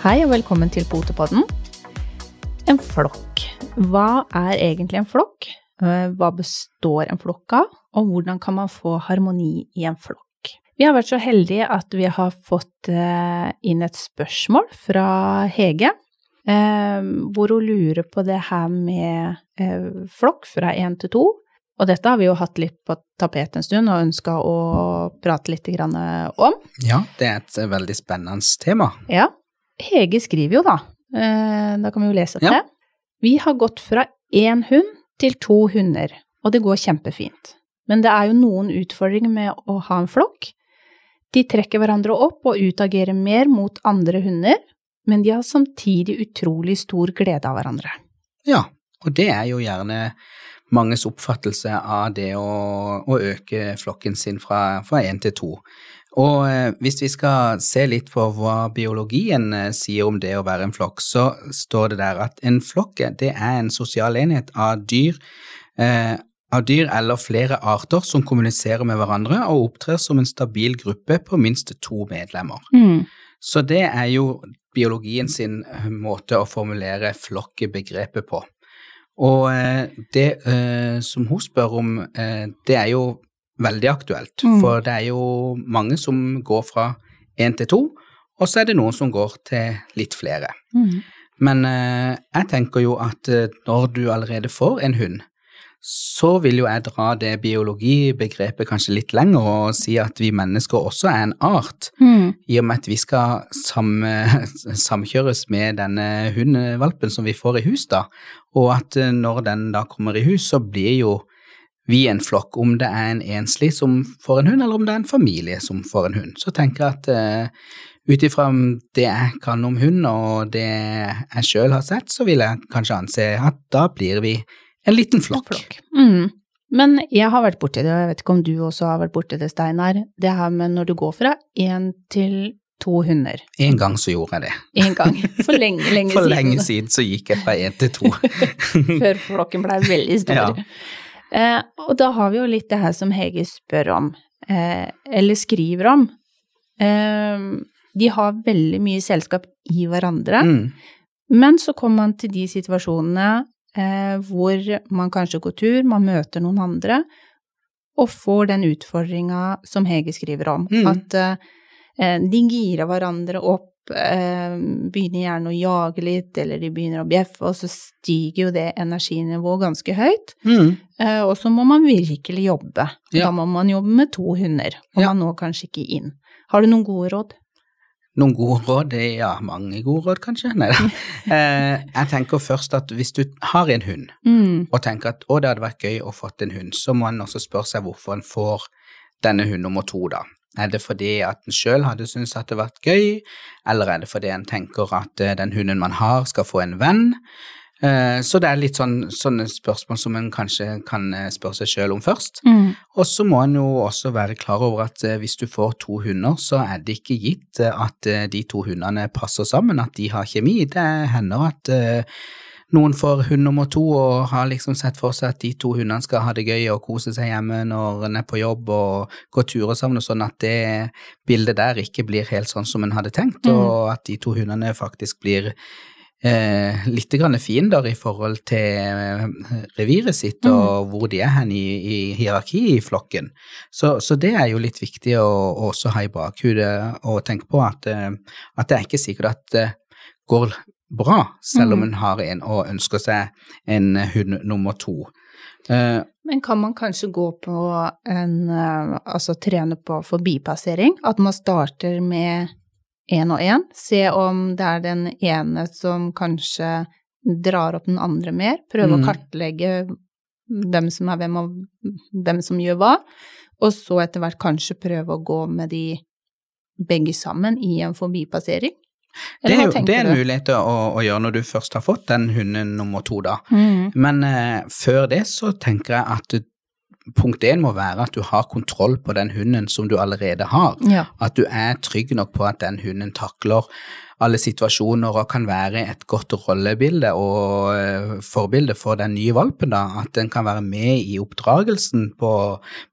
Hei og velkommen til Potepodden. En flokk. Hva er egentlig en flokk? Eh, Hva består en flokk av, og hvordan kan man få harmoni i en flokk? Vi har vært så heldige at vi har fått eh, inn et spørsmål fra Hege, eh, hvor hun lurer på det her med flokk fra én til to. Og dette har vi jo hatt litt på tapet en stund og ønska å prate litt om. Ja, det er et veldig spennende tema. Ja. Hege skriver jo da, eh, da kan vi jo lese opp Ja. det. Vi har gått fra én hund til to hunder, og det går kjempefint. Men det er jo noen utfordringer med å ha en flokk. De trekker hverandre opp og utagerer mer mot andre hunder, men de har samtidig utrolig stor glede av hverandre. Ja, og det er jo gjerne manges oppfattelse av det å, å øke flokken sin fra én til to. Og eh, hvis vi skal se litt på hva biologien eh, sier om det å være en flokk, så står det der at en flokk eh, det er en sosial enhet av dyr, eh, av dyr eller flere arter som kommuniserer med hverandre og opptrer som en stabil gruppe på minst to medlemmer. Så det er jo biologien sin måte å formulere flokkebegrepet på. Og det eh, som hun spør om, eh, det er jo veldig aktuelt, Mm. for det er jo mange som går fra én til to, og så er det noen som går til litt flere. Men eh, jeg tenker jo at eh, når du allerede får en hund, så vil jo jeg dra det biologibegrepet kanskje litt lenger og si at vi mennesker også er en art, i og med at vi skal sam, samkjøres med denne hundevalpen som vi får i hus, da, og at eh, når den da kommer i hus, så blir jo vi er en flokk, om det er en enslig som får en hund, eller om det er en familie som får en hund. Så tenker jeg at uh, ut ifra det jeg kan om hund, og det jeg sjøl har sett, så vil jeg kanskje anse at da blir vi en liten flokk. Mm. Men jeg har vært borti det, og jeg vet ikke om du også har vært borti det, Steinar, det her med når du går fra én til to hunder. En gang så gjorde jeg det. En gang. For lenge, lenge For siden. lenge siden så gikk jeg fra én til to. Før flokken blei veldig stor. Ja. Eh, og da har vi jo litt det her som Hege spør om, eh, eller skriver om. Eh, de har veldig mye selskap i hverandre, Mm. men så kommer man til de situasjonene eh, hvor man kanskje går tur, man møter noen andre, og får den utfordringa som Hege skriver om. Mm. At eh, de girer hverandre opp, begynner gjerne å jage litt, eller de begynner å bjeffe, og så stiger jo det energinivået ganske høyt. Mm. Eh, og så må man virkelig jobbe. Ja. Da må man jobbe med to hunder, og Ja. man når kanskje ikke inn. Har du noen gode råd? Noen gode råd? Ja, mange gode råd, kanskje. Nei da. Eh, jeg tenker først at hvis du har en hund, Mm. og tenker at å, det hadde vært gøy å fått en hund, så må en også spørre seg hvorfor en får denne hund nummer to, da. Er det fordi at en sjøl hadde syntes at det hadde vært gøy, eller er det fordi en tenker at eh, den hunden man har, skal få en venn? Eh, så det er litt sånn, sånne spørsmål som en kanskje kan eh, spørre seg sjøl om først. Mm. Og så må en jo også være klar over at hvis du får to hunder, så er det ikke gitt at de to hundene passer sammen, at de har kjemi. Det hender at noen får hund nummer to og har liksom sett for seg at de to hundene skal ha det gøy og kose seg hjemme når en er på jobb og gå turer sammen, og sånn at det bildet der ikke blir helt sånn som en hadde tenkt, Mm. og at de to hundene faktisk blir eh, litt grann fiender i forhold til eh, reviret sitt Mm. og hvor de er hen i, i hierarkiet i flokken. Så, så det er jo litt viktig å, å også ha i bakhudet og tenke på at, eh, at det er ikke sikkert at det går bra, selv om hun har en og ønsker seg en hund nummer to. Eh, Men kan man kanskje gå på en eh, Altså trene på forbipassering? At man starter med én og én? Se om det er den ene som kanskje drar opp den andre mer? Prøve Mm. å kartlegge hvem som er hvem, og hvem som gjør hva? Og så etter hvert kanskje prøve å gå med de begge sammen i en forbipassering? Det, er jo, det er en mulighet å, å gjøre når du først har fått den hunden nummer to, da. Mm. Men eh, før det så tenker jeg at punkt én må være at du har kontroll på den hunden som du allerede har. Ja. At du er trygg nok på at den hunden takler alle situasjoner og kan være et godt rollebilde og uh, forbilde for den nye valpen. da, At den kan være med i oppdragelsen på,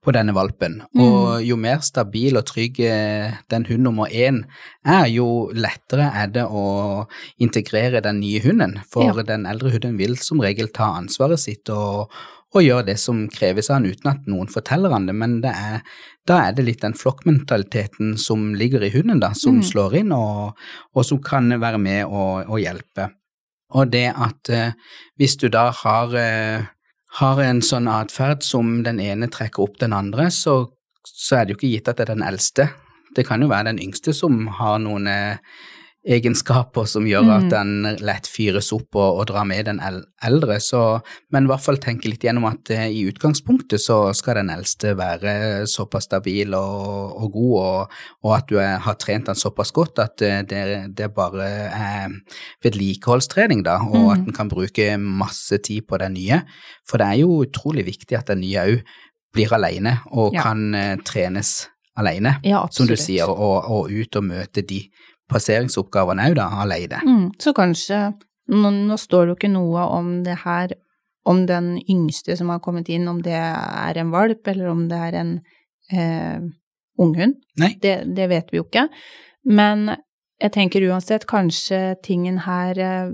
på denne valpen. Mm. Og jo mer stabil og trygg eh, den hund nummer én er, jo lettere er det å integrere den nye hunden. For ja. den eldre hunden vil som regel ta ansvaret sitt og og gjør det som kreves av han uten at noen forteller han det, men det er, da er det litt den flokkmentaliteten som ligger i hunden, da, som mm. slår inn, og, og, som kan være med og, og hjelpe. Og det at eh, hvis du da har, eh, har en sånn atferd som den ene trekker opp den andre, så, så, er det jo ikke gitt at det er den eldste. Det kan jo være den yngste som har noen eh, egenskaper som gjør at mm. den lett fyres opp og, og drar med den eldre. Så, men i hvert fall tenke litt gjennom at eh, i utgangspunktet så skal den eldste være såpass stabil og, og god, og, og, at du er, har trent den såpass godt at uh, det, det, bare er vedlikeholdstrening, da, og mm. at en kan bruke masse tid på den nye. For det er jo utrolig viktig at den nye òg blir alene og ja. kan uh, trenes alene, ja, som du sier, og, og ut og møte de passeringsoppgavene òg, da, alene. Mm, så kanskje nå, nå, står det jo ikke noe om det her, om den yngste som har kommet inn, om det er en valp, eller om det er en eh, unghund. Det, det vet vi jo ikke. Men jeg tenker uansett, kanskje tingen her eh,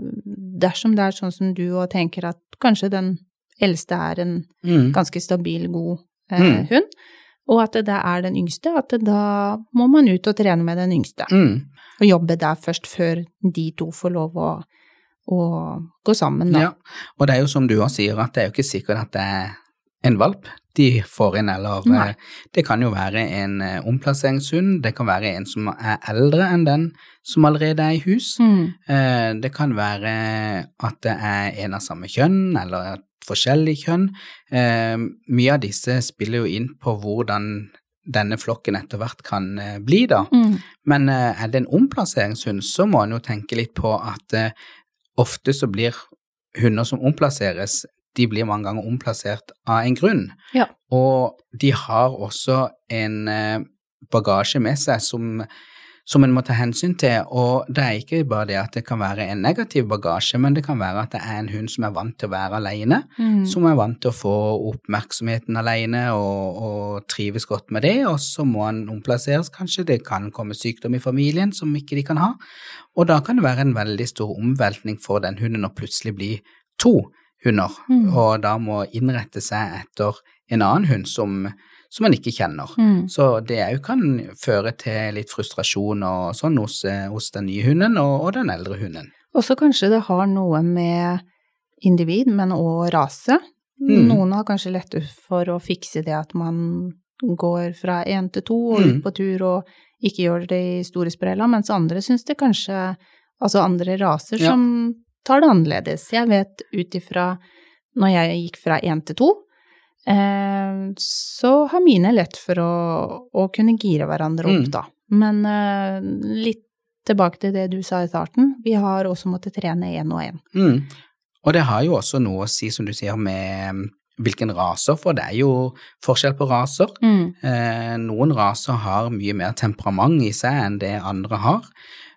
Dersom det er sånn som du og tenker at kanskje den eldste er en mm. ganske stabil, god eh, mm. hund, og at det er den yngste, at da må man ut og trene med den yngste. Mm og jobbe der først, før de to får lov å, å gå sammen, da. Ja, og det er jo som du også sier, at det er jo ikke sikkert at det er en valp de får inn, eller Nei. Eh, det kan jo være en eh, omplasseringshund, det kan være en som er eldre enn den som allerede er i hus. Mm. Eh, det kan være at det er en av samme kjønn, eller et forskjellig kjønn. Mye av disse spiller jo inn på hvordan denne flokken etter hvert kan eh, bli, da. Mm. Men eh, er det en omplasseringshund, så må en jo tenke litt på at eh, ofte så blir hunder som omplasseres, de blir mange ganger omplassert av en grunn. Ja. Og de har også en bagasje med seg som som en må ta hensyn til. Og det er ikke bare det at det kan være en negativ bagasje, men det kan være at det er en hund som er vant til å være alene, mm. som er vant til å få oppmerksomheten alene og, og, trives godt med det, og så må han omplasseres, kanskje. Det kan komme sykdom i familien som ikke de kan ha. Og da kan det være en veldig stor omveltning for den hunden å plutselig bli to hunder, mm. og da må innrette seg etter en annen hund som som man ikke kjenner. Mm. Så det òg kan føre til litt frustrasjon og sånn hos, eh, hos den nye hunden og, og, den eldre hunden. Også kanskje det har noe med individ, men òg rase. Mm. Noen har kanskje lett for å fikse det at man går fra én til to og ut mm. på tur og ikke gjør det i store sprella, mens andre syns det kanskje Altså andre raser ja. som tar det annerledes. Jeg vet ut ifra når jeg gikk fra én til to, så har mine lett for å, å kunne gire hverandre opp, mm. da. Men eh, litt tilbake til det du sa i starten, vi har også måttet trene én og én. Mm. Og det har jo også noe å si, som du sier, med mm, hvilken raser, for det er jo forskjell på raser. Mm. Eh, noen raser har mye mer temperament i seg enn det andre har.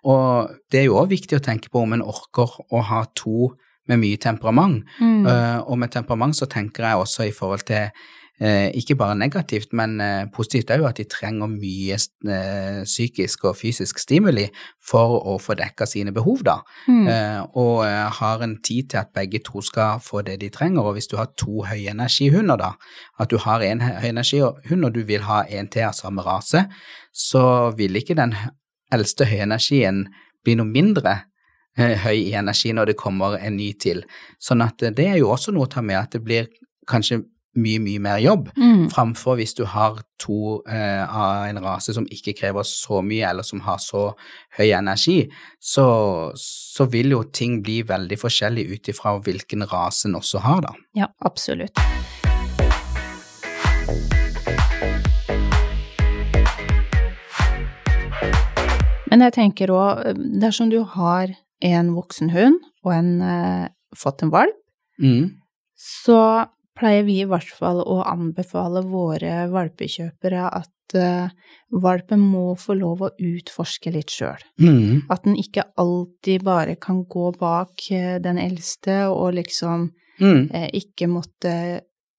Og det er jo òg viktig å tenke på om en orker å ha to med mye temperament. Mm. Uh, og med temperament så tenker jeg også i forhold til uh, ikke bare negativt, men uh, positivt òg, at de trenger mye psykisk og fysisk stimuli for å få dekka sine behov, da. Mm. og har en tid til at begge to skal få det de trenger. Og hvis du har to høyenergihunder, da, at du har en høyenergihund og du vil ha en til av samme rase, så vil ikke den eldste høyenergien bli noe mindre høy i energi når det kommer en ny til. Sånn at eh, det er jo også noe å ta med, at det blir kanskje mye, mye mer jobb, mm. framfor hvis du har to eh, av en rase som ikke krever så mye, eller som har så høy energi, så, så vil jo ting bli veldig forskjellig ut ifra hvilken rase en også har, da. Ja, absolutt. Men jeg tenker òg, dersom du har en voksen hund og en, eh, fått en valp, mm. så pleier vi i hvert fall å anbefale våre valpekjøpere at eh, valpen må få lov å utforske litt sjøl. Mm. At den ikke alltid bare kan gå bak eh, den eldste og liksom Mm. uh, ikke måtte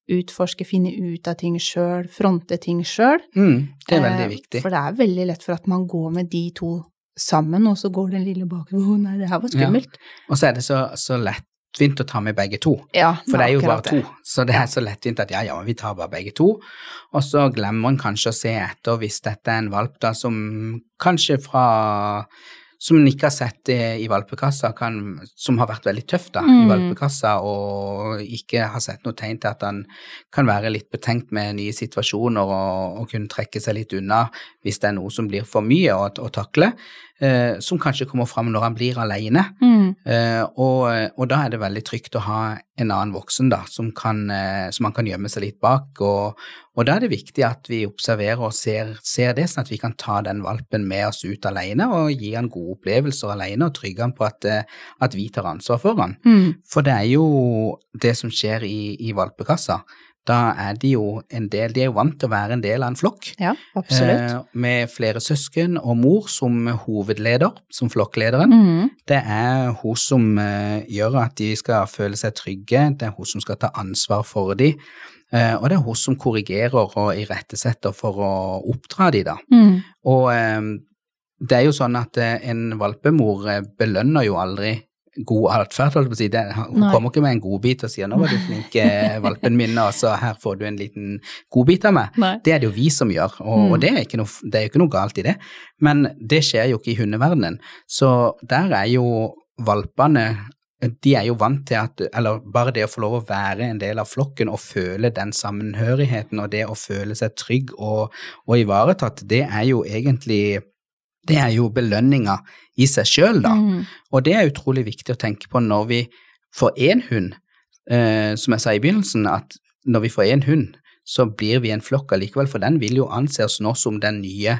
utforske, finne ut av ting sjøl, fronte ting sjøl. Mm. Det er veldig Eh, viktig. For det er veldig lett for at man går med de to sammen, og så går den lille bakover. Å nei, det her var skummelt. Og så er det så, så lettvint å ta med begge to. Ja, For det er jo bare to, så det er så lettvint at ja, ja, vi tar bare begge to. Og så glemmer en kanskje å se etter hvis dette er en valp da som kanskje fra som en ikke har sett i i valpekassa, kan, som har vært veldig tøff da, i Mm. valpekassa, og ikke har sett noe tegn til at han kan være litt betenkt med nye situasjoner og, og kunne trekke seg litt unna hvis det er noe som blir for mye å, å takle, eh, som kanskje kommer fram når han blir alene. Mm. Eh, og, og da er det veldig trygt å ha en annen voksen da, som, kan, eh, som man kan gjemme seg litt bak. Og, og da er det viktig at vi observerer og ser, ser det, sånn at vi kan ta den valpen med oss ut alene og gi han gode opplevelser alene og trygge han på at, eh, at vi tar ansvar for han. Mm. For det er jo det som skjer i, i valpekassa. Da er de jo en del, de er jo vant til å være en del av en flokk. Ja, absolutt. Eh, med flere søsken og mor som hovedleder, som flokklederen. Mm. Det er hun som eh, gjør at de skal føle seg trygge, det er hun som skal ta ansvar for dem, eh, og det er hun som korrigerer og irettesetter for å oppdra dem, da. Mm. Og det er jo sånn at en valpemor belønner jo aldri god atferd, si. Det, hun Nei. kommer ikke med en godbit og sier 'nå var du flink, eh, valpen min', og så her får du en liten godbit av meg. Nei. Det er det jo vi som gjør, og, Mm. og det, er noe, det er jo ikke noe galt i det. Men det skjer jo ikke i hundeverdenen. Så der er jo valpene de er jo vant til at, eller bare det å få lov å være en del av flokken og føle den sammenhørigheten og det å føle seg trygg og, og ivaretatt, det er jo egentlig det er jo belønninga i seg sjøl, da. Mm. Og det er utrolig viktig å tenke på når vi får én hund, eh, som jeg sa i begynnelsen, at når vi får én hund, så blir vi en flokk allikevel, for den vil jo anse oss nå som den nye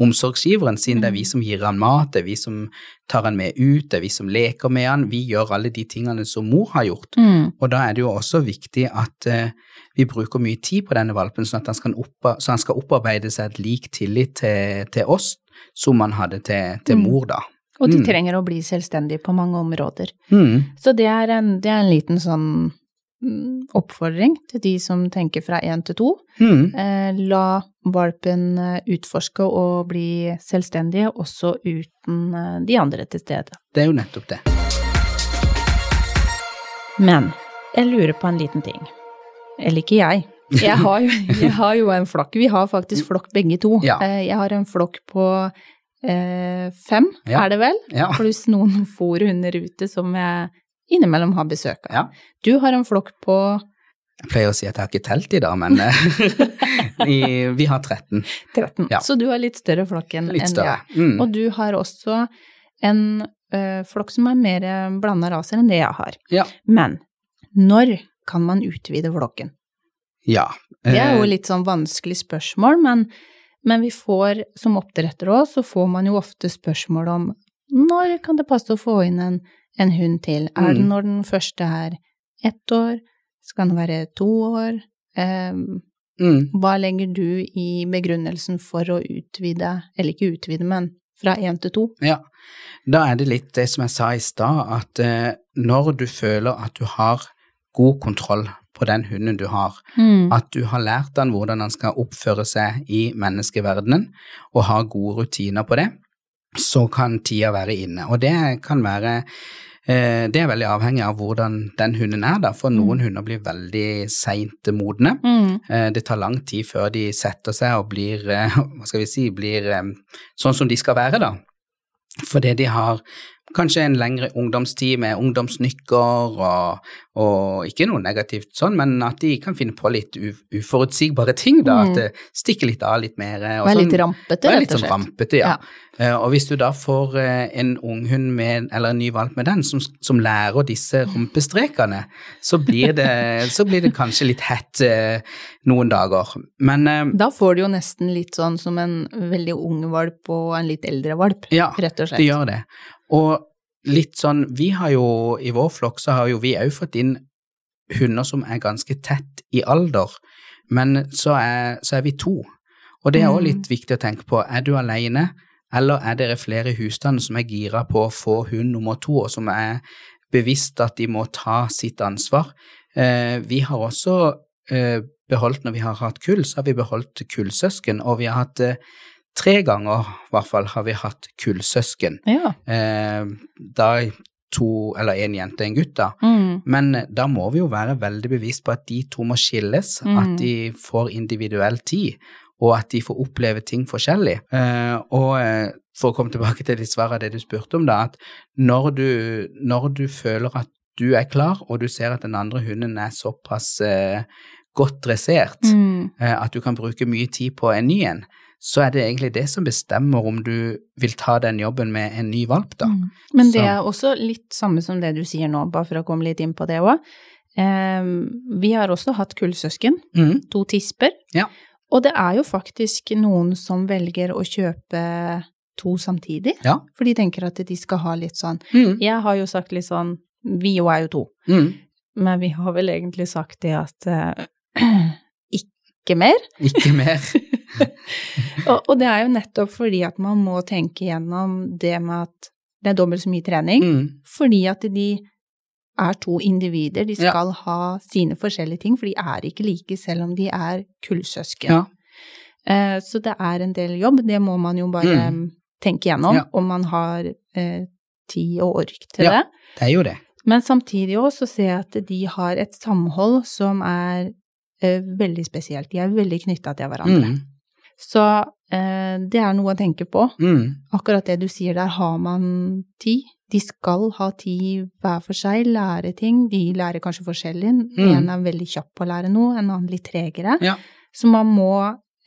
omsorgsgiveren, siden det er vi som gir han mat, det er vi som tar han med ut, det er vi som leker med han, vi gjør alle de tingene som mor har gjort. Mm. Og da er det jo også viktig at eh, vi bruker mye tid på denne valpen, sånn at han skal, oppa, så han skal opparbeide seg et lik tillit til, til oss som man hadde til, til Mm. mor, da. Og de Mm. trenger å bli selvstendige på mange områder. Mm. Så det er en, det er en liten sånn mm, oppfordring til de som tenker fra én til to. Mm. Eh, la valpen eh, utforske og bli selvstendige, også uten eh, de andre til stede. Det er jo nettopp det. Men jeg lurer på en liten ting. Eller ikke jeg. Jeg har, jo, jeg har jo en flokk. Vi har faktisk flokk begge to. Ja. Eh, Jeg har en flokk på eh, fem, Ja. er det vel? Ja. Pluss noen fòrhunder ute som jeg innimellom har besøk av. Ja. Du har en flokk på Jeg pleier å si at jeg har ikke telt i dag, men i, vi, har 13. 13, Ja. så du har litt større flokk enn jeg. Mm. Og du har også en eh, flokk som er mer blanda raser enn det jeg har. Ja. Men når kan man utvide flokken? Ja. Det er jo Eh, litt sånn vanskelig spørsmål, men, men vi får, som oppdretter òg, så får man jo ofte spørsmål om når kan det passe å få inn en, en hund til? Er det Mm. når den første er ett år? Skal den være to år? Eh, mm. hva legger du i begrunnelsen for å utvide, eller ikke utvide, men fra én til to? Ja, da er det litt det som jeg sa i stad, at eh, når du føler at du har god kontroll på den hunden du har, Mm. at du har lært han hvordan han skal oppføre seg i menneskeverdenen, og har gode rutiner på det, så kan tida være inne. Og det kan være eh, det er veldig avhengig av hvordan den hunden er, da, for noen hunder blir veldig seint modne. Mm. Eh, Det tar lang tid før de setter seg og blir, eh, hva skal vi si, blir sånn som de skal være, da. Fordi de har kanskje en lengre ungdomstid med ungdomsnykker og, og ikke noe negativt sånn, men at de kan finne på litt uforutsigbare ting, da. Mm. At det stikker litt av litt mer. og sånn. litt rampete, rett litt og sånn rampete, ja. Ja. Eh, Og hvis du da får eh, en unghund med, eller en ny valp med den, som, som lærer disse rumpestrekene, så blir det, så blir det kanskje litt hett eh, noen dager. Men Da får du jo nesten litt sånn som en veldig ung valp og en litt eldre valp, ja, rett og det slett. gjør det. Og litt sånn, vi har jo, i vår flokk så har jo vi òg fått inn hunder som er ganske tett i alder, men så er, så er vi to. Og det er òg Mm. litt viktig å tenke på. Er du alene, eller er dere flere i husstanden som er gira på å få hund nummer to, og som er bevisst at de må ta sitt ansvar? Eh, vi har også eh, beholdt, når vi har hatt kull, så har vi beholdt kullsøsken, og vi har hatt eh, tre ganger, i hvert fall, har vi hatt kullsøsken. Ja. Eh, da to, eller en jente og en gutt, da. Mm. Men eh, da må vi jo være veldig bevisst på at de to må skilles, Mm. at de får individuell tid, og at de får oppleve ting forskjellig. Eh, og eh, for å komme tilbake til ditt svar av det du spurte om, da, at når du, når du føler at du er klar, og du ser at den andre hunden er såpass eh, godt dressert, Mm. eh, at du kan bruke mye tid på en ny en, så er det egentlig det som bestemmer om du vil ta den jobben med en ny valp, da. Mm. Men det Så- er også litt samme som det du sier nå, bare for å komme litt inn på det òg. vi har også hatt kullsøsken, Mm. to tisper. Ja. Og det er jo faktisk noen som velger å kjøpe to samtidig, Ja. for de tenker at de skal ha litt sånn Mm. Jeg har jo sagt litt sånn Vi jo er jo to, Mm. men vi har vel egentlig sagt det at eh, ikke mer. Ikke mer. Og, og det er jo nettopp fordi at man må tenke gjennom det med at det er dobbelt så mye trening. Mm. Fordi at de er to individer, de Ja. skal ha sine forskjellige ting, for de er ikke like selv om de er kullsøsken. Ja. Eh, Så det er en del jobb, det må man jo bare Mm. tenke gjennom, Ja. om man har eh, tid og ork til Ja. det. Det er jo det. Men samtidig også så ser jeg at de har et samhold som er eh, veldig spesielt. De er veldig knytta til hverandre. Mm. Så eh, det er noe å tenke på. Mm. Akkurat det du sier der, har man tid? De skal ha tid hver for seg, lære ting. De lærer kanskje forskjellig. Mm. En er veldig kjapp på å lære noe, en annen litt tregere. Ja. Så man må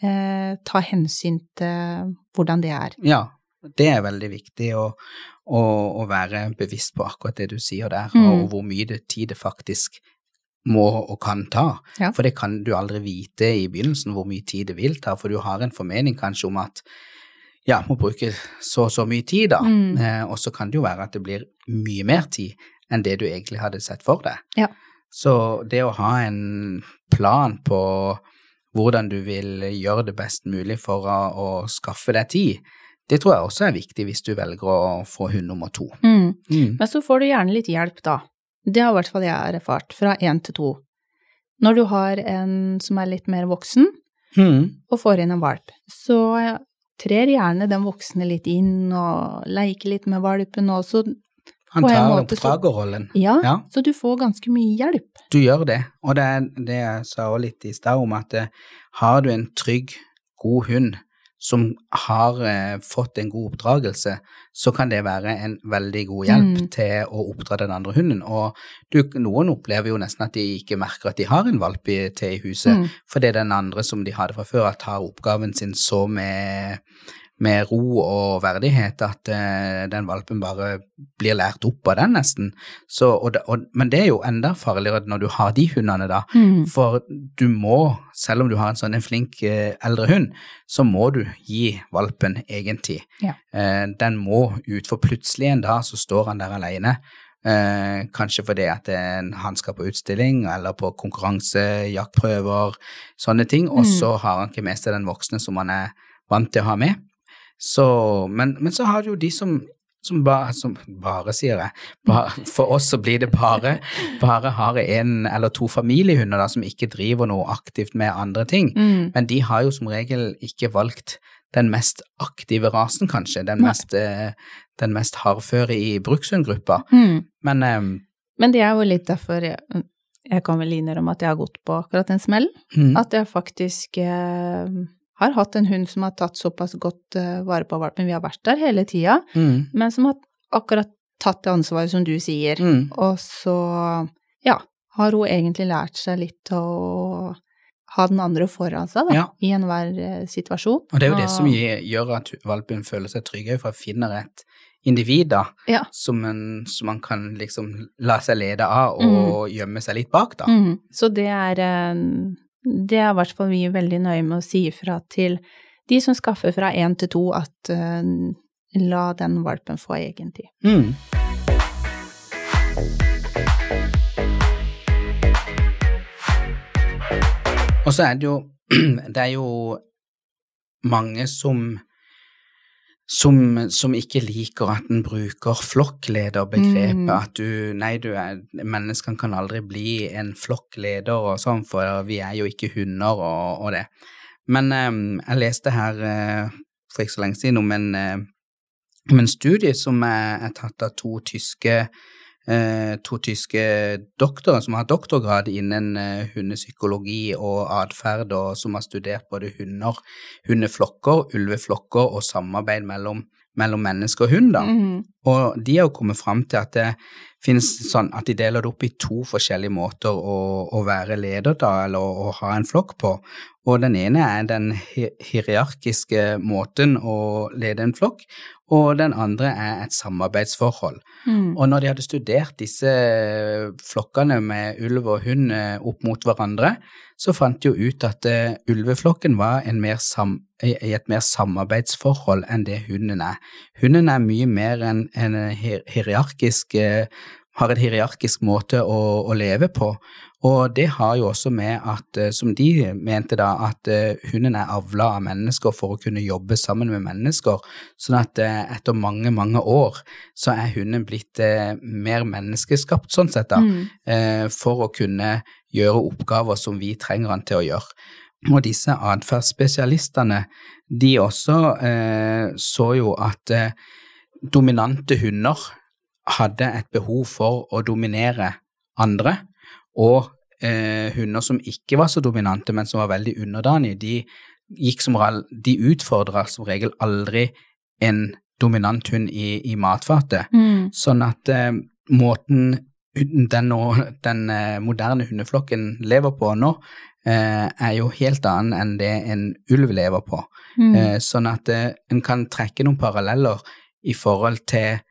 eh, ta hensyn til hvordan det er. Ja, det er veldig viktig å, å, å være bevisst på akkurat det du sier der, Mm. og hvor mye tid det faktisk må og kan ta. Ja. For det kan du aldri vite i begynnelsen hvor mye tid det vil ta, for du har en formening kanskje om at ja, må bruke så og så mye tid, da. Mm. Eh, og så kan det jo være at det blir mye mer tid enn det du egentlig hadde sett for deg. Ja. Så det å ha en plan på hvordan du vil gjøre det best mulig for å, å skaffe deg tid, det tror jeg også er viktig hvis du velger å få hund nummer to. Mm. Mm. Men så får du gjerne litt hjelp, da. Det har i hvert fall jeg erfart, fra én til to. Når du har en som er litt mer voksen, Mm. og får inn en valp, så trer gjerne den voksne litt inn og leker litt med valpen, også. Han tar oppdragerrollen. Ja, Ja. så du får ganske mye hjelp. Du gjør det, og det er det jeg sa også litt i stad om at eh, har du en trygg, god hund som har eh, fått en god oppdragelse, så kan det være en veldig god hjelp Mm. til å oppdra den andre hunden. Og du, noen opplever jo nesten at de ikke merker at de har en valp i, til i huset, Mm. fordi den andre som de hadde fra før, tar oppgaven sin så med, med ro og verdighet at eh, den valpen bare blir lært opp av den, nesten. Så, og og, men det er jo enda farligere når du har de hundene, da. Mm. For du må, selv om du har en sånn en flink eh, eldre hund, så må du gi valpen egen tid. Ja. Eh, den må ut, for plutselig en dag så står han der alene. Eh, kanskje fordi at en, han skal på utstilling eller på konkurranse, jaktprøver, sånne ting, og Mm. så har han ikke med seg den voksne som han er vant til å ha med. Så, men, men så har du jo de som, som, bare, som bare, sier jeg, bare, for oss så blir det bare, bare har en eller to familiehunder da, som ikke driver noe aktivt med andre ting. Mm. Men de har jo som regel ikke valgt den mest aktive rasen, kanskje, den Nei. mest, eh, den mest hardføre i brukshundgruppa. Mm. Men um, Men det er jo litt derfor jeg, jeg kan vel innrømme at jeg har gått på akkurat en smell. mm, At jeg faktisk eh, har hatt en hund som har tatt såpass godt eh, vare på valpen. Vi har vært der hele tida, mm, men som har akkurat tatt det ansvaret som du sier. mm, Og så, ja, har hun egentlig lært seg litt å ha den andre foran seg, da, Ja. i enhver eh, situasjon. Og det er jo det som gjør at valpen føler seg trygg, for å finne et individ da, Ja. som, en, som man kan liksom la seg lede av og gjemme seg litt bak, da. Mm. Så det er eh, det er i hvert fall vi er veldig nøye med å si ifra til de som skaffer fra én til to, at uh, la den valpen få egen tid. Mm. Og så er det jo Det er jo mange som som, som ikke liker at en bruker flokklederbegrepet, Mm. at du Nei, du er Menneskene kan aldri bli en flokkleder og sånn, for vi er jo ikke hunder og, og det. Men eh, jeg leste her eh, for ikke så lenge siden om en, eh, om en studie som er, er tatt av to tyske to tyske doktorer som har doktorgrad innen eh, hundepsykologi og atferd, og som har studert både hunder, hundeflokker, ulveflokker og samarbeid mellom, mellom menneske og hund. da. Mhm. Og de har kommet fram til at det finnes sånn at de deler det opp i to forskjellige måter å, å være leder da, eller å, å ha en flokk på. Og den ene er den hierarkiske måten å lede en flokk, og den andre er et samarbeidsforhold. Mm. Og når de hadde studert disse flokkene med ulv og hund eh, opp mot hverandre, så fant de jo ut at eh, ulveflokken var en mer sam, i i et mer samarbeidsforhold enn det hunden er. Hunden er mye mer en, en hierarkisk eh, har en hierarkisk måte å, å leve på, og det har jo også med at, eh, som de mente da, at eh, hunden er avla av mennesker for å kunne jobbe sammen med mennesker, sånn at eh, etter mange, mange år så er hunden blitt eh, mer menneskeskapt sånn sett da, eh, for å kunne gjøre oppgaver som vi trenger han til å gjøre. Og disse atferdsspesialistene, de også eh, så jo at eh, dominante hunder hadde et behov for å dominere andre, og eh, hunder som ikke var så dominante, men som var veldig underdanige, de, gikk som, de utfordra som regel aldri en dominant hund i, i matfatet. Mm. Sånn at eh, måten den, den eh, moderne hundeflokken lever på nå, eh, er jo helt annen enn det en ulv lever på. Mm. Eh, sånn at en kan trekke noen paralleller i forhold til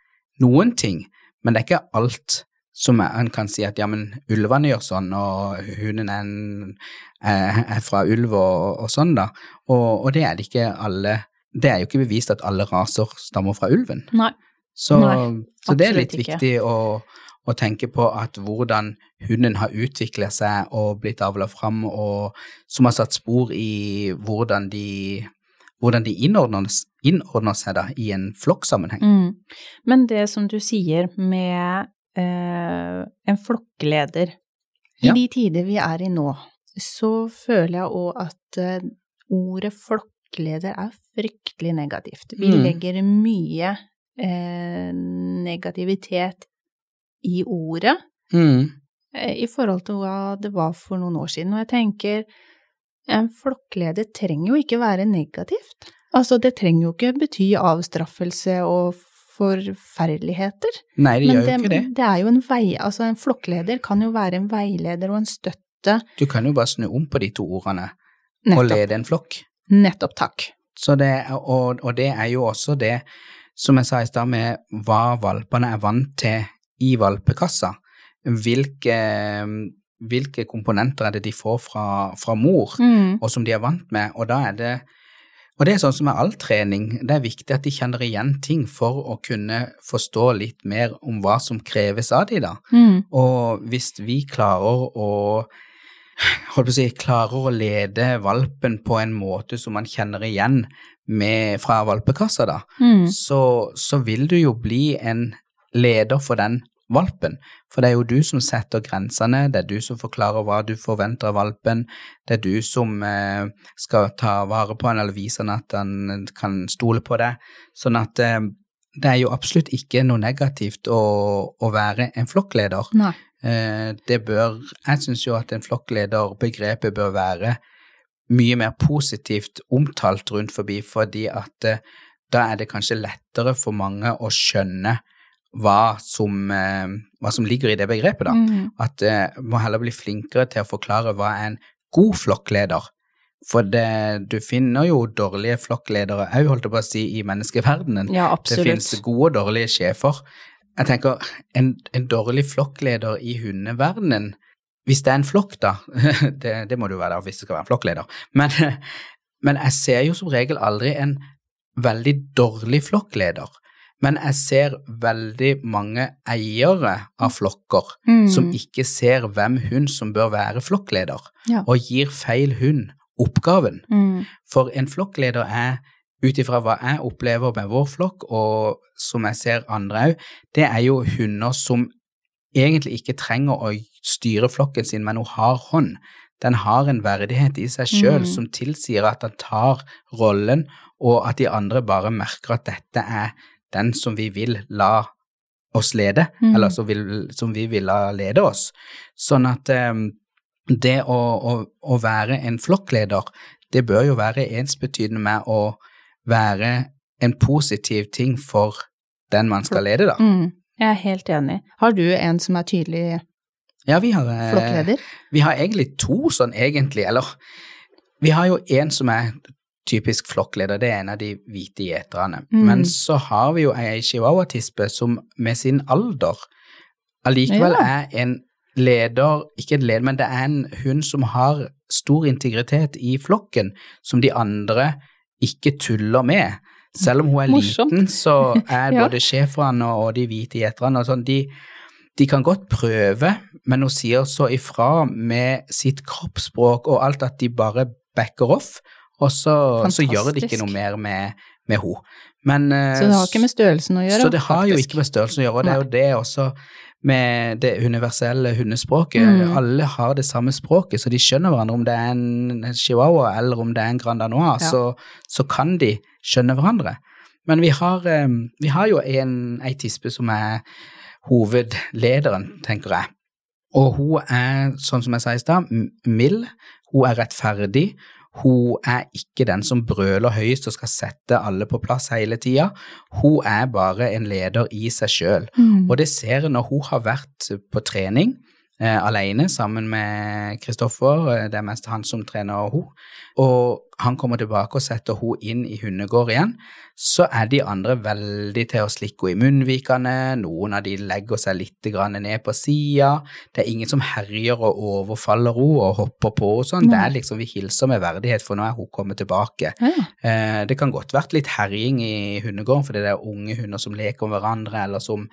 noen ting, men det er ikke alt som en kan si at ja, men ulvene gjør sånn, og hunden er, en, er, er fra ulv og, og sånn, da. Og, og det er det ikke alle Det er jo ikke bevist at alle raser stammer fra ulven. Nei. Så, Nei, så det er litt viktig å, å tenke på at hvordan hunden har utvikla seg og blitt avla fram, og som har satt spor i hvordan de, hvordan de innordner, seg da, i en flokksammenheng. Mm. Men det som du sier med eh, en flokkleder I de tider vi er i nå, så føler jeg òg at eh, ordet flokkleder er fryktelig negativt. Vi Mm. legger mye eh, negativitet i ordet Mm. eh, i forhold til hva det var for noen år siden. Og jeg tenker en flokkleder trenger jo ikke være negativt. Altså, det trenger jo ikke bety avstraffelse og forferdeligheter. Nei, det Men gjør jo det, ikke det. det er jo en vei, altså en flokkleder kan jo være en veileder og en støtte. Du kan jo bare snu om på de to ordene og lede en flokk. Nettopp, takk. Så det, og, og det er jo også det, som jeg sa i stad, med hva valpene er vant til i valpekassa. Hvilke, hvilke komponenter er det de får fra, fra mor, Mm. og som de er vant med, og da er det og det er sånn som med all trening, det er viktig at de kjenner igjen ting for å kunne forstå litt mer om hva som kreves av de da. Mm. Og hvis vi klarer å holdt på å si, klarer å lede valpen på en måte som man kjenner igjen med, fra valpekassa, da, Mm. så, så vil du jo bli en leder for den valpen. For det er jo du som setter grensene, det er du som forklarer hva du forventer av valpen, det er du som eh, skal ta vare på han eller vise han at han kan stole på deg. Sånn at eh, det er jo absolutt ikke noe negativt å, å være en flokkleder. Eh, det bør Jeg syns jo at en flokklederbegrepet bør være mye mer positivt omtalt rundt forbi, fordi at eh, da er det kanskje lettere for mange å skjønne hva som, eh, hva som ligger i det begrepet, da. Mm. At eh, må heller bli flinkere til å forklare hva er en god flokkleder. For det, du finner jo dårlige flokkledere òg, holdt jeg på å si, i menneskeverdenen. Ja, Det finnes gode og dårlige sjefer. Jeg tenker, en, en dårlig flokkleder i hundeverdenen, hvis det er en flokk, da, det, det må det jo være da, hvis det skal være en flokkleder, men, men jeg ser jo som regel aldri en veldig dårlig flokkleder. Men jeg ser veldig mange eiere av flokker Mm. som ikke ser hvem hund som bør være flokkleder, Ja. og gir feil hund oppgaven. Mm. For en flokkleder er, ut ifra hva jeg opplever med vår flokk, og som jeg ser andre òg, det er jo hunder som egentlig ikke trenger å styre flokken sin med noe hard hånd. Den har en verdighet i seg sjøl Mm. som tilsier at den tar rollen, og at de andre bare merker at dette er den som vi vil la oss lede, Mm. eller som, vil, som vi vil la lede oss. Sånn at eh, det å, å, å være en flokkleder, det bør jo være ensbetydende med å være en positiv ting for den man skal lede, da. Mm. Jeg er helt enig. Har du en som er tydelig Ja, vi har, eh, flokkleder? vi har egentlig to sånn egentlig, eller vi har jo en som er typisk flokkleder, det er en av de hvite gjeterne. Mm. Men så har vi jo ei chihuahua-tispe som med sin alder allikevel Ja. er en leder, ikke en leder, men det er en hund som har stor integritet i flokken, som de andre ikke tuller med. Selv om hun er Morsomt. liten, så er Ja. både schæferne og de hvite gjeterne og sånn, de, de kan godt prøve, men hun sier så ifra med sitt kroppsspråk og alt at de bare backer off, og så, så gjør det ikke noe mer med, med henne. Men, eh, Så det har ikke med størrelsen å gjøre? så det har jo ikke med størrelsen å gjøre, og det er jo det også med det universelle hundespråket. Mm. Alle har det samme språket, så de skjønner hverandre. Om det er en chihuahua eller om det er en grand danois, Ja. så, så kan de skjønne hverandre. Men vi har, eh, vi har jo en, ei tispe som er hovedlederen, tenker jeg. Og hun er, sånn som jeg sa i stad, mild. Hun er rettferdig. Hun er ikke den som brøler høyest og skal sette alle på plass hele tida. Hun er bare en leder i seg sjøl. Mm. Og det ser en når hun har vært på trening alene sammen med Kristoffer, eh, det er mest han som trener hun, og han kommer tilbake og setter hun inn i hundegård igjen, så er de andre veldig til å slikke henne i munnvikene, noen av de legger seg litt grann ned på sida, det er ingen som herjer og overfaller henne og hopper på og sånn, det er liksom vi hilser med verdighet, for nå er hun kommet tilbake. Ja. Eh, det kan godt vært litt herjing i hundegården, fordi det er unge hunder som leker med hverandre, eller som,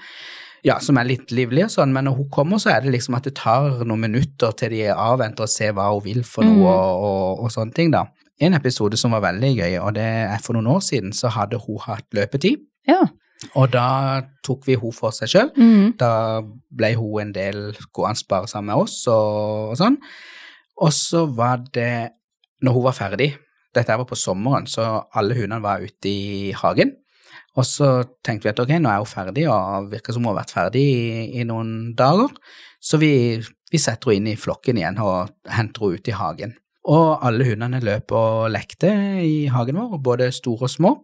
ja, som er litt livlige og sånn, men når hun kommer, så er det liksom at det tar noen minutter til de avventer og ser hva hun vil for noe, Mm. og, og, og sånne ting, da. En episode som var veldig gøy, og det er for noen år siden, så hadde hun hatt løpetid, ja. og da tok vi hun for seg sjøl. Mm. Da ble hun en del gående bare sammen med oss og, og sånn. Og så var det, når hun var ferdig, dette var på sommeren, så alle hundene var ute i hagen. Og så tenkte vi at ok, nå er hun ferdig, og virker som hun har vært ferdig i, i noen dager. Så vi, vi setter henne inn i flokken igjen og henter henne ut i hagen. Og alle hundene løp og lekte i hagen vår, både store og små.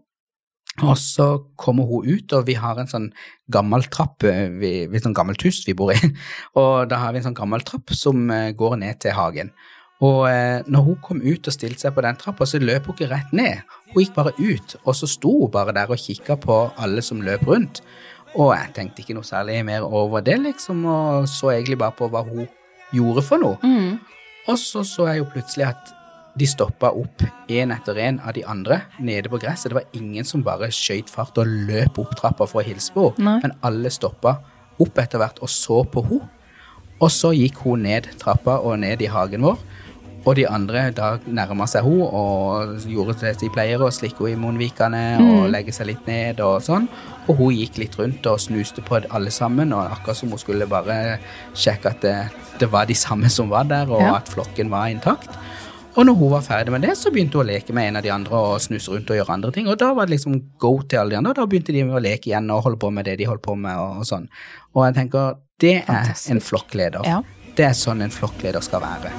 Og så kommer hun ut, og vi har en sånn gammel trapp, eh, vi, vi sånn gammelt hus vi bor i, og da har vi en sånn gammel trapp som eh, går ned til hagen. Og eh, når hun kom ut og stilte seg på den trappa, så løp hun ikke rett ned. Hun gikk bare ut, og så sto hun bare der og kikka på alle som løp rundt. Og jeg tenkte ikke noe særlig mer over det, liksom, og så egentlig bare på hva hun gjorde for noe. Mm. Og så så jeg jo plutselig at de stoppa opp én etter én av de andre nede på gresset. Det var ingen som bare skøyt fart og løp opp trappa for å hilse på henne, men alle stoppa opp etter hvert og så på henne. Og så gikk hun ned trappa og ned i hagen vår, og de andre da nærma seg henne og gjorde det de pleier, og henne i munnvikene og legge seg litt ned og sånn. Og hun gikk litt rundt og snuste på alle sammen, og akkurat som hun skulle bare sjekke at det, det var de samme som var der, og Ja. at flokken var intakt. Og når hun var ferdig med det, så begynte hun å leke med en av de andre og snuse rundt og gjøre andre ting. Og da var det liksom go til alle de andre, og da begynte de å leke igjen og holde på med det de holdt på med og, og sånn. Og jeg tenker, det er Fantastisk. en flokkleder. Ja. Det er sånn en flokkleder skal være.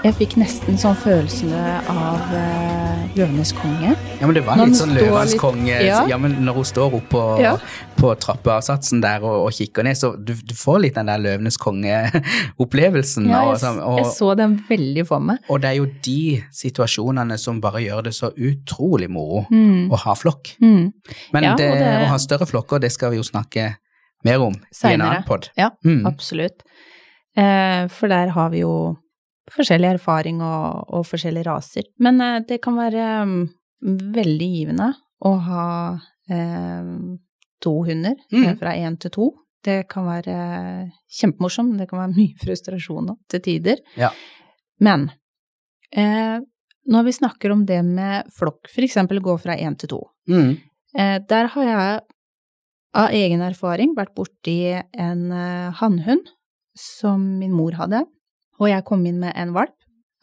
Jeg fikk nesten sånn følelse av uh, Løvenes konge. Ja, men det var litt sånn Løvenes konge Ja. ja. men når hun står oppe på, Ja. på trappeavsatsen der og, og kikker ned, så du, du får litt den der løvenes konge-opplevelsen. Ja, og, jeg, sånn, jeg så den veldig for meg. og det er jo de situasjonene som bare gjør det så utrolig moro Mm. å ha flokk. Mm. Men Ja, det, det- å ha større flokker, det skal vi jo snakke mer om i en annen pod. Ja, Mm. absolutt. Eh, for der har vi jo forskjellig erfaring og, og forskjellige raser. Men eh, det kan være um, veldig givende å ha eh, to hunder, Mm. eh, fra én til to. Det kan være kjempemorsomt, det kan være mye frustrasjon til tider. Ja. Men eh, når vi snakker om det med flokk, eksempel gå fra én til to, Mm. eh, der har jeg av egen erfaring vært borti en eh, hannhund som min mor hadde, og jeg kom inn med en valp.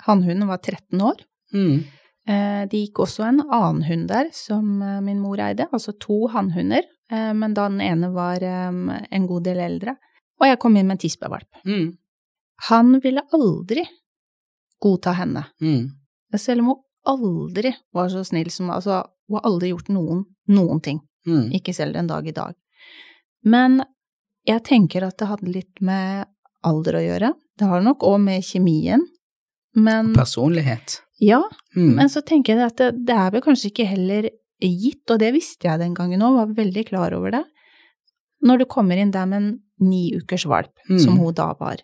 Hannhunden var 13 år. Mm. Eh, Det gikk også en annen hund der som eh, min mor eide, altså to hannhunder, eh, men da den ene var en god del eldre, og jeg kom inn med en tispevalp. Mm. Han ville aldri godta henne, Mm. selv om hun aldri var så snill som Altså, hun har aldri gjort noen, noen ting, Mm. ikke selv den dag i dag. Men jeg tenker at det hadde litt med alder å gjøre. Det har nok òg med kjemien, men Personlighet. Ja, Mm. Men så tenker jeg at det, det er vel kanskje ikke heller gitt, og det visste jeg den gangen òg, var veldig klar over det. Når du kommer inn der med en ni ukers valp, Mm. som hun da var,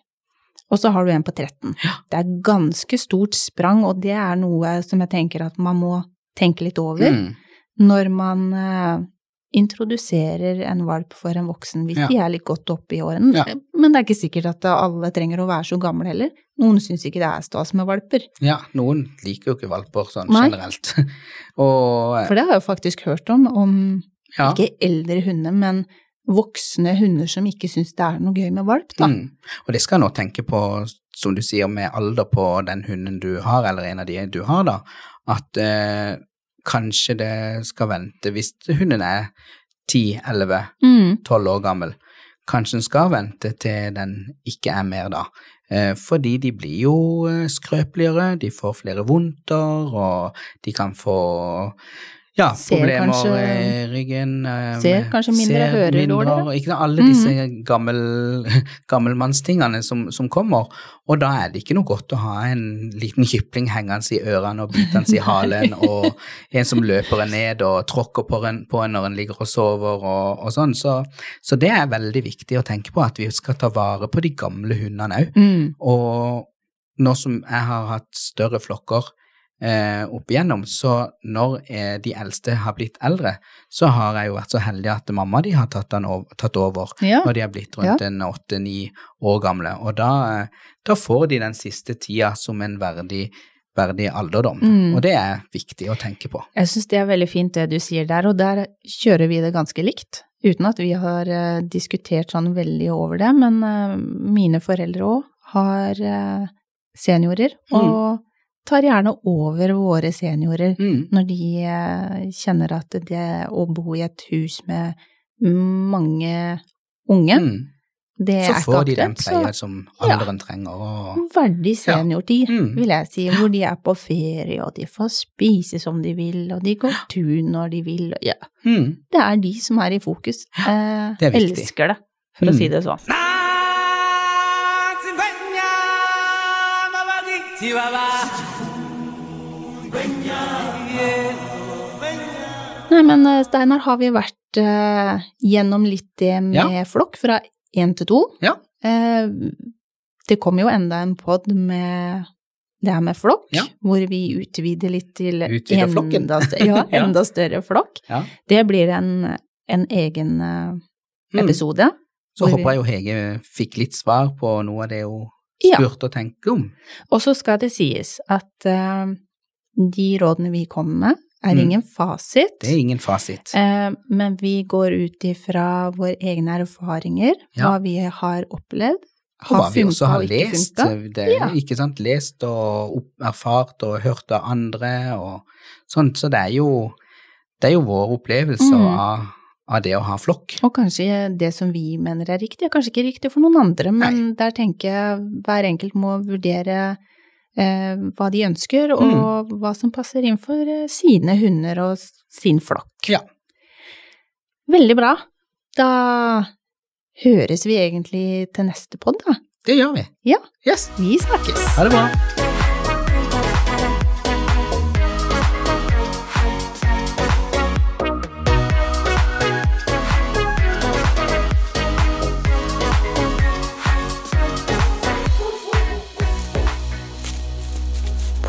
og så har du en på 13. Det er ganske stort sprang, og det er noe som jeg tenker at man må tenke litt over Mm. når man eh, introduserer en valp for en voksen, hvis Ja. de er litt godt oppe i årene. Ja. Men det er ikke sikkert at alle trenger å være så gamle heller. Noen syns ikke det er stas med valper. Ja, noen liker jo ikke valper sånn Nei. generelt. Og For det har jeg faktisk hørt om, om ja. ikke eldre hunder, men voksne hunder som ikke syns det er noe gøy med valp, da. Mm. Og det skal jeg nå tenke på, som du sier, med alder på den hunden du har, eller en av de du har, da, at eh, kanskje det skal vente hvis hunden er 10-11 Mm. år gammel. Kanskje den skal vente til den ikke er mer da. Eh, fordi de blir jo eh, skrøpeligere, de får flere vondter, og de kan få ja, Ser problemer kanskje- i ryggen. eh, ser kanskje mindre, ser hører mindre, dårligere. Ikke alle disse gammel, gammelmannstingene som, som kommer. Og da er det ikke noe godt å ha en liten kykling hengende i ørene og bitende i halen, og en som løper en ned og tråkker på en, på en når en ligger og sover og, og sånn. Så, så det er veldig viktig å tenke på at vi skal ta vare på de gamle hundene òg. Mm. Og nå som jeg har hatt større flokker eh, opp igjennom, så når eh, de eldste har blitt eldre, så har jeg jo vært så heldig at mamma de har tatt, over, tatt over Ja. når de har blitt rundt en åtte-ni år gamle. Og da, eh, da får de den siste tida som en verdig, verdig alderdom. Mm. Og det er viktig å tenke på. Jeg syns det er veldig fint det du sier der, og der kjører vi det ganske likt. Uten at vi har eh, diskutert sånn veldig over det, men eh, mine foreldre òg har seniorer, Mm. Tar gjerne over våre seniorer Mm. når de eh, kjenner at det å bo i et hus med mange unge, Mm. det Så er ikke får de den pleien som alderen Ja. trenger. Og, verdig seniortid, Mm. vil jeg si, hvor de er på ferie, og de får spise som de vil, og de går tur når de vil, ja. mm. Det er de som er i fokus. Eh, det er elsker det, for å Mm. si det sånn. Nei, men eh, Steinar, har vi vært eh, gjennom litt det med flokk, fra én til to? Ja. Eh, det kom jo enda en pod med det her med flokk, Ja. hvor vi utvider litt til Utvider flokken. enda, større, ja, Ja. enda større flokk. Ja. Det blir en, en egen episode. Mm. episode. Så hvor vi- håper jeg jo Hege fikk litt svar på noe av det hun Ja. spurte og tenkte om. Og så skal det sies at uh, de rådene vi kommer med, er Mm. ingen fasit. Det er ingen fasit. Eh, men vi går ut ifra våre egne erfaringer, Ja. hva vi har opplevd. Og hva vi også har og lest. Det er, Ja. ikke sant? Lest og opp, erfart og hørt av andre og sånt. Så det er jo, det er jo vår opplevelse Mm. av, av det å ha flokk. Og kanskje det som vi mener er riktig, er kanskje ikke riktig for noen andre, men der tenker jeg hver enkelt må vurdere eh, hva de ønsker, og Mm. hva som passer inn for eh, sine hunder og sin flokk. Ja. Veldig bra. Da høres vi egentlig til neste pod, da. Det gjør vi. Ja. Yes. Vi snakkes. Ha det bra.